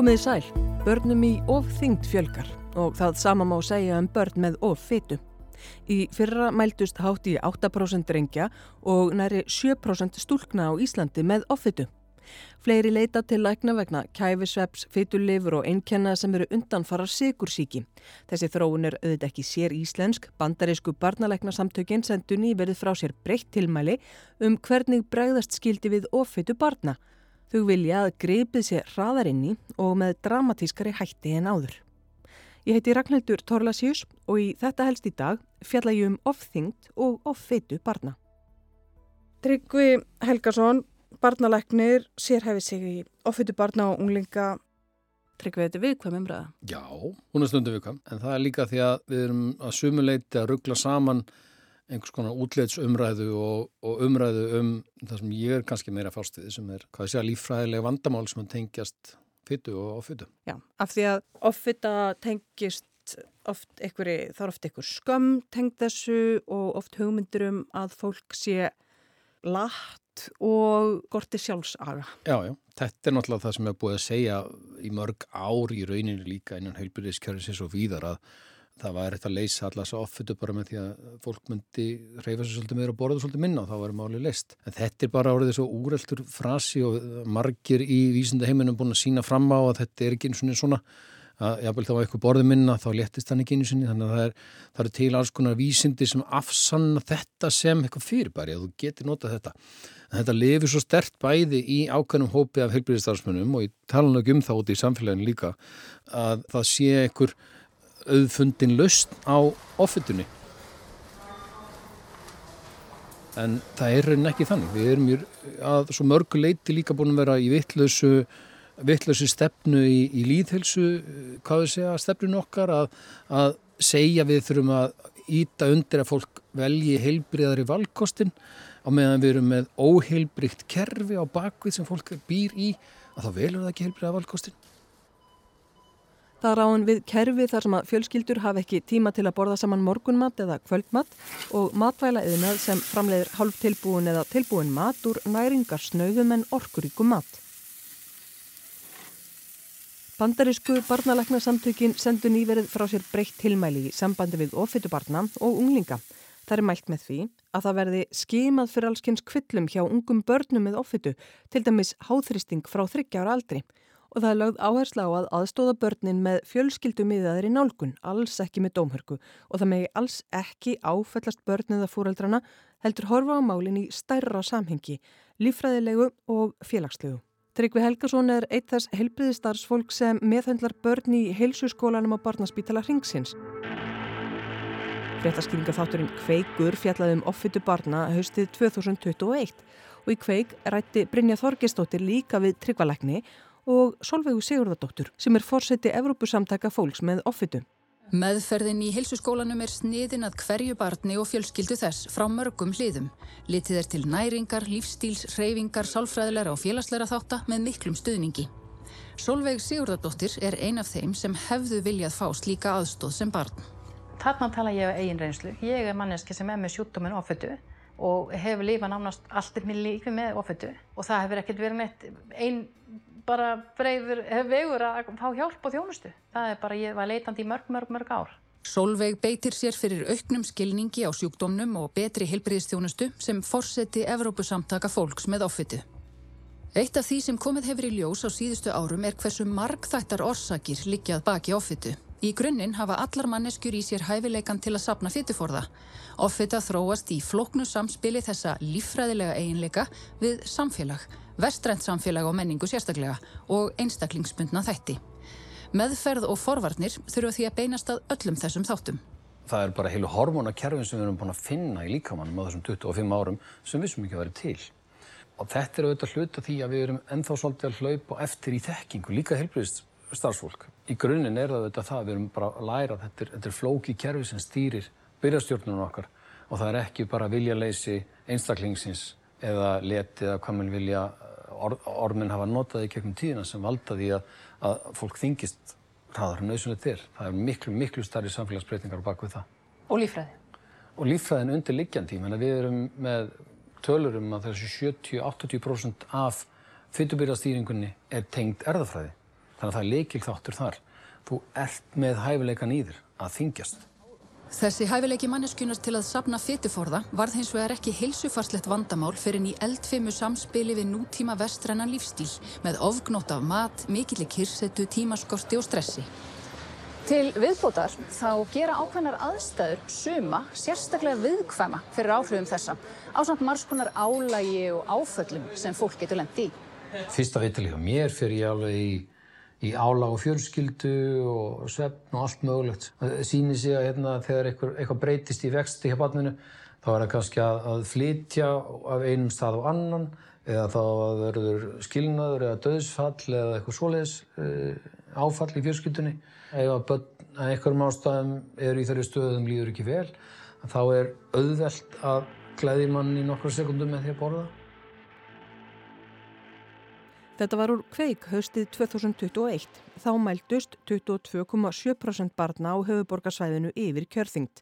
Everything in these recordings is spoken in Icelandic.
Komiði sæl, börnum í ofþyngd fjölgar og það sama má segja um börn með offitu. Í fyrra mæltust hátt í 8% drengja og næri 7% stúlkna á Íslandi með offitu. Fleiri leita til lækna vegna kæfisveps, fytulifur og einnkenna sem eru undanfara sigursíki. Þessi þróun er auðvitað ekki sér íslensk. Bandarísku barnalæknasamtökin sendu nýverið frá sér breytt tilmæli um hvernig bregðast skildi við offitu barna. Þau vilja að greipið sér hraðar inni og með dramatískari hætti en áður. Ég heiti Ragnhildur Torlasjus og í þetta helst í dag fjalla ég um ofþyngd og offitu barna. Tryggvi Helgason, barnalæknir, sérhæfi sig í offitu barna og unglinga. Tryggvi, þetta er viðkvæm umræða? Já, hún er stundu viðkvæm, en það er líka því að við erum að sumuleiti að ruggla saman einhvers konar útleitsumræðu og, og umræðu um það sem ég er kannski meira fástuði sem er, hvað ég segja, líffræðilega vandamál sem tengjast fyttu og offitu. Já, af því að offita tengist oft einhverju, þá er oft einhver skömm tengd þessu og oft hugmyndur um að fólk sé latt og gorti sjálfsaga. Já, já, þetta er náttúrulega það sem er búið að segja í mörg ár í rauninu líka innan heilbyrðiskjörðisins og víðar að það var eftir að leysa allars offitu bara með því að fólk myndi reyfa sér svolítið meira og borða svolítið minna og þá var málið leist. En þetta er bara orðið svo úreltur frasi og margir í vísinda heiminum búin að sína fram á að þetta er ekki eins og svona að jábel þá var eitthvað borðið minna þá léttist hann ekki einu sinni þannig að það er, það er til alls konar vísindi sem afsanna þetta sem eitthvað fyrirbæri að þú getur notað þetta. En þetta lifir svo stert bæði í ákveðnum hópi af heilbyrðistarfsmunum og ég tala ekki um það út í samfélaginu líka að það sé einhver auðfundin löst á offutunni en það er raunin ekki þannig. Við erum að svo mörgu leiti líka búin að vera í vittlösu vittlösu stefnu í, í líðhelsu hvað við segja, stefnun okkar að, að segja við þurfum að íta undir að fólk velji heilbriðar í valkostin á meðan við erum með óheilbrikt kerfi á bakvið sem fólk býr í að þá velur það ekki heilbriðar valkostin Það ráðan við kerfi þar sem að fjölskyldur hafa ekki tíma til að borða saman morgunmat eða kvöldmat og matvæla yðnað sem framleiðir hálf tilbúin eða tilbúin mat úr næringar snauðum en orkuríkum mat. Bandarísku barnalæknasamtökin sendu nýverið frá sér breytt tilmæli í sambandi við ofittubarna og unglinga. Það er mælt með því að það verði skimað fyrir allskynns kvillum hjá ungum börnum með ofittu, til dæmis háþristing frá 30 ára aldri og það er lögð áhersla á að aðstóða börnin með fjölskyldumiðaðir í nálgun, alls ekki með dómhörku og það megi alls ekki áfellast börniða fóreldrana heldur horfa á málinn í stærra samhengi, lífræðilegu og félagslegu. Tryggvi Helgason er eitt þess helbriðistarsfólk sem meðhendlar börn í heilsuskólanum á barnaspítala Hringsins. Fréttaskýringaþátturinn Kveikur fjallaði um offitu barna haustið 2021 og í Kveik rætti Brynja Þorgestóttir líka við Tryggvalækni og Solveigu Sigurðardóttur sem er fórseti Evrópusamtaka fólks með offitu. Meðferðin í heilsuskólanum er sniðin að hverju barni og fjölskyldu þess frá mörgum hliðum. Litið er til næringar, lífstíls, reyfingar, sálfræðilega og félagsleira þátta með miklum stuðningi. Solveig Sigurðardóttir er ein af þeim sem hefðu viljað fá slíka aðstóð sem barn. Þarna tala ég á eigin reynslu. Ég er manneski sem er með sjúkdóminn offitu og hefur lífað nánast allt með lífi með offitu og það hefur ekkert verið neitt einn bara breyður vegur að fá hjálp og þjónustu. Það er bara, ég var leitandi í mörg, mörg, mörg ár. Solveig beitir sér fyrir auknum skilningi á sjúkdómnum og betri heilbriðstjónustu sem forseti Evrópusamtaka fólks með offitu. Eitt af því sem komið hefur í ljós á síðustu árum er hversu margþættar orsakir liggjað baki offitu. Í grunninn hafa allar manneskjur í sér hæfileikan til að sapna fytuforða. Offita þróast í floknu samspili þessa líffræðilega eiginleika við samfélag vestrænt samfélag og menningu sérstaklega og einstaklingsbundna þætti. Meðferð og forvarnir þurfa því að beinast að öllum þessum þáttum. Það er bara heilu hormonakerfin sem við erum búin að finna í líkamannum á þessum 25 árum sem við sem ekki verið til. Og þetta er auðvitað hluta því að við erum ennþá svolítið að hlaupa eftir í þekkingu, líka heilbriðist starfsfólk. Í grunninn er það auðvitað það að við erum bara að læra að þetta er, þetta er flóki kerfi sem stýrir byrjastjórnunum okkar og það er ekki bara viljaleysi einstaklingsins eða leti eða hvað mann vilja ormin hafa notað í kegnum tíðina sem valda því að, að fólk þingist hraðar auðvitað þér. Það er miklu, miklu starri samfélagsbreytingar bak við það. Og lífræði? Og lífræðin undir liggjandi. Við erum með tölurum að þessu 70-80% af fytubyrjastýringunni er tengd erðafræði. Þannig að það er leikil þáttur þar. Þú ert með hæfileikan í þér að þingjast. Þessi hæfileiki manneskjunar til að sapna fytuforða varð hins vegar ekki heilsufarslegt vandamál fyrir ný eldfimu samspili við nútíma vestrænan lífstíl með ofgnótt af mat, mikillir kyrsetu, tímaskorti og stressi. Til viðbótar þá gera ákveðnar aðstæður suma sérstaklega viðkvæma fyrir áhrifum þessa á samt margskonar álægi og áföllum sem fólk getur lendi í. Fyrsta á mér fyrir ég alveg í í álag og fjölskyldu og svefn og allt mögulegt. Það sýnir sig að hérna, þegar eitthvað, breytist í vexti hjá barninu þá er það kannski að, að flytja af einum stað á annan eða þá að verður skilnaður eða döðsfall eða eitthvað svoleiðis uh, áfall í fjölskyldunni. Ef að einhverjum ástæðum er í þeirri stöðum líður ekki vel þá er auðvelt að glæði mann í nokkru sekundum með því að borða. Þetta var úr kveik haustið 2021. Þá mæltust 22,7% barna á höfuborgarsvæðinu yfir kjörþyngt.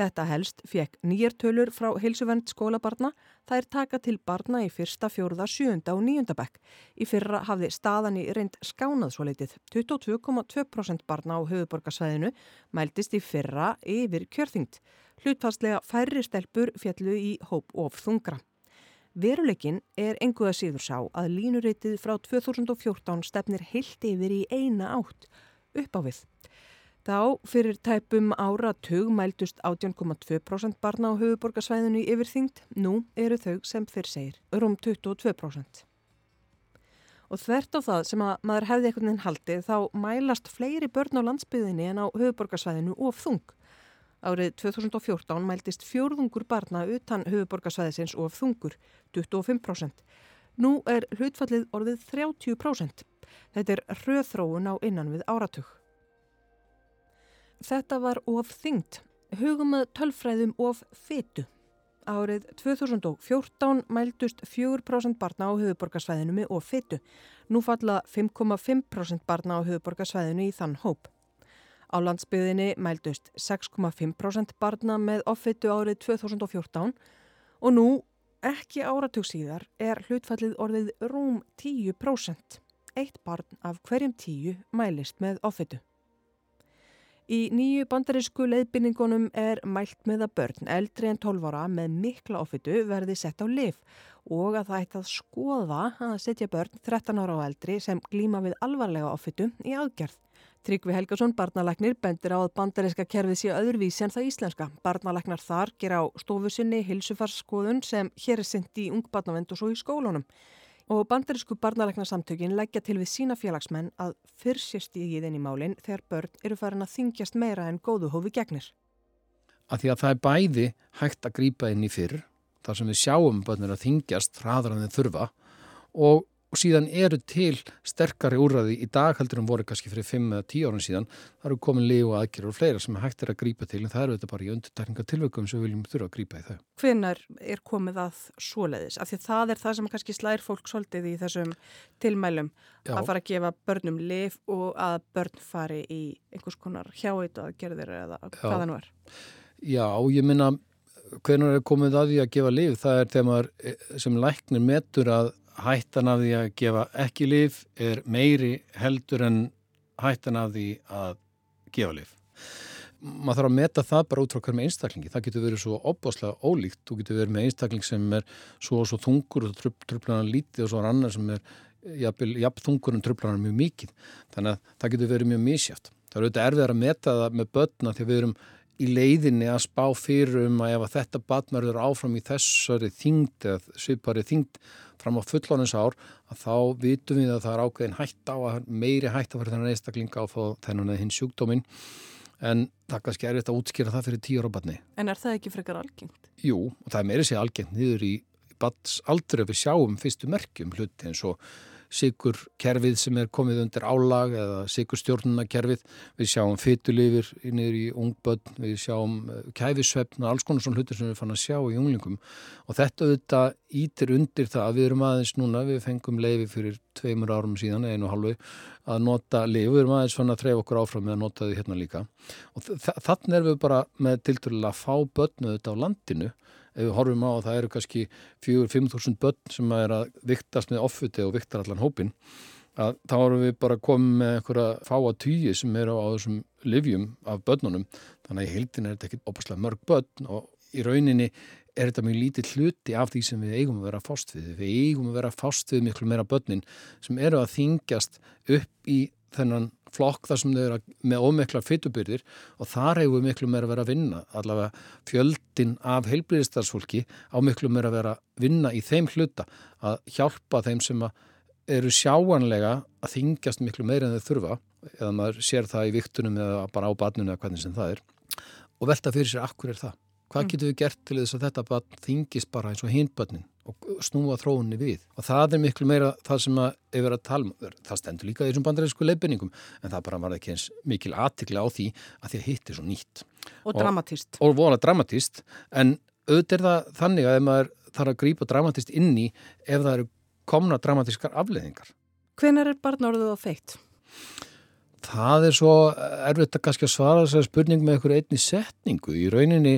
Þetta helst fekk nýjartölur frá heilsuvernd skólabarna. Það er taka til barna í fyrsta, fjórða, sjönda og níunda bekk. Í fyrra hafði staðan í reynd skánað svo leitið. 22,2% barna á höfuborgarsvæðinu mæltist í fyrra yfir kjörþyngt. Hlutfastlega færri stelpur fjallu í hóp of þungra. Veruleikin er enguða síður sá að línuritið frá 2014 stefnir heilt yfir í eina átt upp á við. Þá fyrir tæpum ára tug mæltust 18,2% barna á höfuborgarsvæðinu yfirþyngd, nú eru þau sem fyrr segir, um 22%. Og þvert á það sem að maður hefði einhvern veginn haldið þá mælast fleiri börn á landsbyðinni en á höfuborgarsvæðinu of þung. Árið 2014 mæltist fjórðungur barna utan höfuborgarsvæðisins og þungur, 25%. Nú er hlutfallið orðið 30%. Þetta er hröðþróun á innan við áratug. Þetta var of þyngt. Hugum að tölfræðum of fytu. Árið 2014 mæltust 4% barna á höfuborgarsvæðinu með of fytu. Nú falla 5,5% barna á höfuborgarsvæðinu í þann hóp. Á landsbyðinni mældust 6,5% barna með offitu árið 2014 og nú, ekki áratug síðar, er hlutfallið orðið rúm 10%. Eitt barn af hverjum tíu mælist með offitu. Í nýju bandarísku leiðbynningunum er mælt með að börn eldri en 12 ára með mikla offitu verði sett á lif og að það ætti að skoða að setja börn 13 ára á eldri sem glíma við alvarlega offitu í aðgerð. Tryggvi Helgason, barnalæknir, bendir á að bandaríska kerfið sé öðruvísi en það íslenska. Barnalæknar þar ger á stofusinni hilsufarsskoðun sem hér er sendt í ungbarnavend og svo í skólunum. Og bandarísku barnalæknarsamtökin leggja til við sína félagsmenn að fyrstjast í íðin í málinn þegar börn eru farin að þingjast meira en góðu hófi gegnir. Að því að það er bæði hægt að grýpa inn í fyrr, þar sem við sjáum börnir að þingjast hraðar en þeir þurfa og og síðan eru til sterkari úrraði í dag heldur en voru kannski fyrir 5-10 árun síðan það eru komin líu og aðgjör og fleira sem hægt er að grípa til en það eru þetta bara í undirtekninga tilvökum sem við viljum þurfa að grípa í þau. Hvenar er komið að svoleiðis? Af því það er það sem kannski slæðir fólk svolítið í þessum tilmælum Já. að fara að gefa börnum lif og að börn fari í einhvers konar hjáit og aðgerðir eða hvaða nú er. Já, ég minna hvernig er komið að því að gefa lif það er þegar maður eh, sem læknir metur að hættan af því að gefa ekki lif er meiri heldur en hættan af því að gefa lif. Maður þarf að meta það bara út frá hverjum einstaklingi. Það getur verið svo opbáslega ólíkt. Þú getur verið með einstakling sem er svo svo þungur og tröflanar lítið og svo annar sem er jafn þungur en tröflanar mjög mikið. Þannig að það getur verið mjög mísjátt. Það er auðvitað erfið að meta það með börna að við erum í leiðinni að spá fyrir um að ef að þetta batmörður áfram í þessari þingd eða svipari þingd fram á fullóninsár að þá vitum við að það er ákveðin hætt á að meiri hætt að vera þennan einstaklinga á þennan eða hinn sjúkdóminn en það kannski er þetta að útskýra það fyrir tíur á batni. En er það ekki frekar algengt? Jú, og það er meiri sér algengt niður í bats aldrei við sjáum fyrstu merkjum hluti eins og sigur kerfið sem er komið undir álag eða sigur stjórnuna-kerfið. Við sjáum fytulifir innir í ungbönn, við sjáum eh, kæfisvefn og alls konar svona hlutir sem við fann að sjá í unglingum. Og þetta auðvitað ítir undir það að við erum aðeins núna, við fengum leifi fyrir tveimur árum síðan, einu halvu, að nota leifi, við erum aðeins fann að treyfa okkur áfram með að nota því hérna líka. Og þannig erum við bara með tilturlega að fá börnu auðvitað á landinu ef við horfum á að það eru kannski 4-5 þúsund börn sem er að viktast með offuti og viktar allan hópin að þá erum við bara komið með einhverja fáa týji sem eru á þessum livjum af börnunum þannig að í heildin er þetta ekki opaslega mörg börn og í rauninni er þetta mjög lítið hluti af því sem við eigum að vera fást við. Við eigum að vera fást við miklu meira börnin sem eru að þingjast upp í þennan flokk þar sem þau eru með ómekla fytubyrðir og þar hefur miklu meira vera að vinna. Allavega fjöldin af heilbriðistarsfólki á miklu meira að vera að vinna í þeim hluta að hjálpa þeim sem eru sjáanlega að þingjast miklu meira en þau þurfa eða maður sér það í viktunum eða bara á barninu eða hvernig sem það er og velta fyrir sér akkur er það. Hvað mm. getur við gert til þess að þetta barn þingist bara eins og hindbönnin og snúa þróunni við? Og það er miklu meira það sem að yfir að tala um, það stendur líka í þessum bandaræðisku leifinningum, en það bara var ekki eins mikil aðtikla á því að því að hitt er svo nýtt. Og, og dramatist. Og vola dramatist, en auðvitað er það þannig að ef maður þarf að grípa dramatist inn í ef það eru komna dramatískar afleðingar. Hvenar er barn orðið á feitt? Það er svo erfitt að kannski svara þessari spurning með einhverju einni setningu. Í rauninni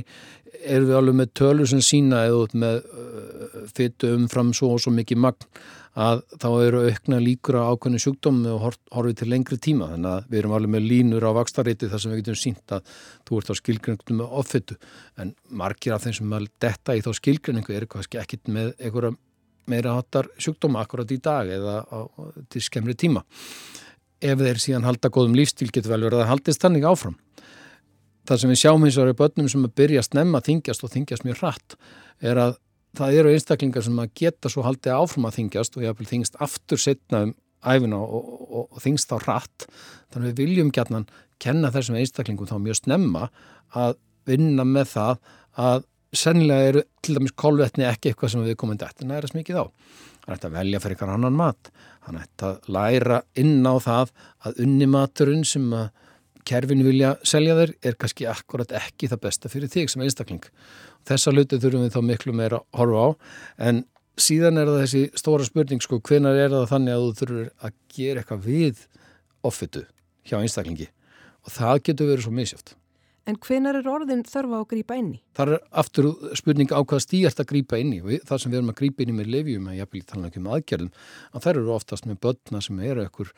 erum við alveg með tölur sem sína eða út með uh, fyttu umfram svo og svo mikið magn að þá eru aukna líkur á ákveðinu sjúkdómi og horfið til lengri tíma. Þannig að við erum alveg með línur á vakstarreiti þar sem við getum sínt að þú ert á skilgrenningu með offittu. En margir af þeim sem er detta í þá skilgrenningu eru kannski ekkit með einhverja meira hattar sjúkdóma akkurat í dag eða á, til skemmri tíma ef þeir síðan halda góðum lífstíl getur vel verið að haldist þannig áfram. Það sem við sjáum eins og eru börnum sem að byrja að snemma að þingjast og þingjast mjög hratt er að það eru einstaklingar sem að geta svo haldið áfram að þingjast og hafði þingst aftur setna um æfina og, og, og, þingst á hratt. Þannig við viljum gætnan kenna þessum einstaklingum þá mjög snemma að vinna með það að sennilega eru til dæmis kolvetni ekki eitthvað sem við komum þetta næra smikið á. Það er að velja fyrir einhver annan mat. Þannig að þetta læra inn á það að unnimaturinn sem að kerfinu vilja selja þér er kannski akkurat ekki það besta fyrir þig sem einstakling. Þessa hluti þurfum við þá miklu meira að horfa á en síðan er það þessi stóra spurning sko hvenar er það þannig að þú þurfur að gera eitthvað við offitu hjá einstaklingi og það getur verið svo misjátt. En hvenar er orðin þörfa að grýpa inn í? Það er aftur spurning á hvað stýrt að grýpa inn í. Það sem við erum að grýpa inn í með lefjum að ég vil tala ekki um aðgerðum að þær eru oftast með börna sem eru ekkur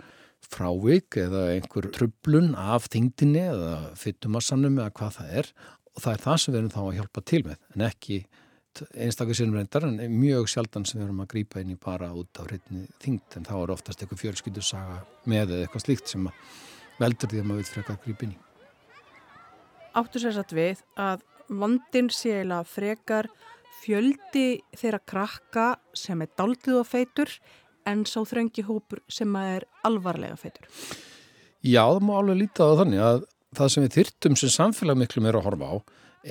frávik eða einhver trublun af þingdini eða fyttumassanum eða hvað það er. Og það er það sem við erum þá að hjálpa til með en ekki einstaklega sínum reyndar en mjög sjaldan sem við erum að grýpa inn í bara út á reyndinni þingd en þá er oftast eitthvað fjölskyldusaga með eða eitthvað slíkt sem veldur því að maður vil freka að grýpa inn í áttu sér satt við að vandin sé eða frekar fjöldi þeirra krakka sem er daldið og feitur en sá þröngi hópur sem er alvarlega feitur. Já, það má alveg líta á þannig að það sem við þyrtum sem samfélag miklu meira að horfa á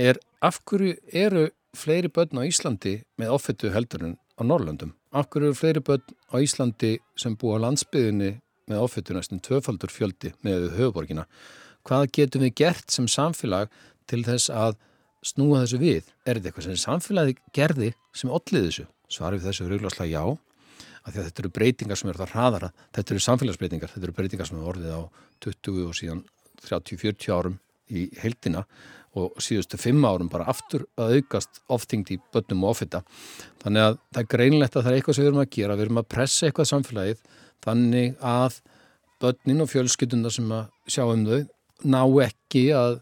er af hverju eru fleiri börn á Íslandi með ofettu heldur en á Norrlöndum. Af hverju eru fleiri börn á Íslandi sem búa á landsbyðinni með ofettu næstum tvöfaldur fjöldi með höfuborgina hvað getum við gert sem samfélag til þess að snúa þessu við? Er þetta eitthvað sem samfélagi gerði sem allir þessu? Svarið þessu er auðvarslega já, af því að þetta eru breytingar sem eru það hraðara, þetta eru samfélagsbreytingar, þetta eru breytingar sem eru orðið á 20 og síðan 30-40 árum í heildina og síðustu 5 árum bara aftur að aukast oftingt í börnum og ofita. Þannig að það er greinlegt að það er eitthvað sem við erum að gera, við erum að pressa eitthvað samfélagið þannig að börnin og fjölskytundar sem að sjá um þau ná ekki að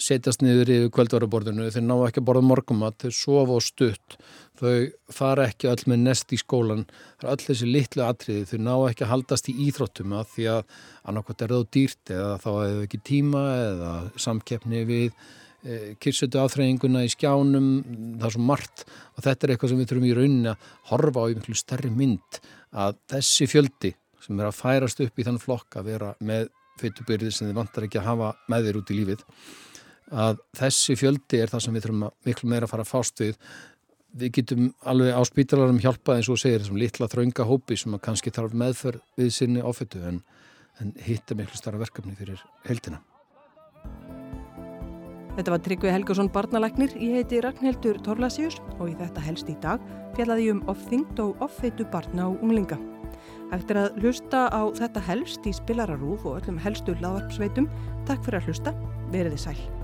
setjast niður yfir kvöldvaraborðinu, þau ná ekki að borða morgumat, þau sofa og stutt, þau fara ekki öll með nest í skólan, það er öll þessi litlu atriði, þau ná ekki að haldast í íþróttum að því að annarkvæmt er það dýrt eða þá hefur ekki tíma eða samkeppni við e, kyrsetu áþreyinguna í skjánum, það er svo margt og þetta er eitthvað sem við þurfum í rauninni að horfa á í miklu stærri mynd að þessi fjöldi sem er að færast upp í þann flokk að vera með fytubyrði sem þið vantar ekki að hafa með þér út í lífið að þessi fjöldi er það sem við þurfum miklu meira að fara að fást við. Við getum alveg á spítalarum hjálpað eins og segir þessum litla þraunga hópi sem að kannski þarf meðferð við sinni ofittu en, en hitta miklu starra verkefni fyrir heldina Þetta var Tryggvi Helgarsson barnalæknir. Ég heiti Ragnhildur Torlasíus og í þetta helst í dag fjallaði um ofþyngd og offeitu barna og unglinga Eftir að hlusta á þetta helst í spilararúf og öllum helstu laðvarpsveitum, takk fyrir að hlusta, veriði sæl.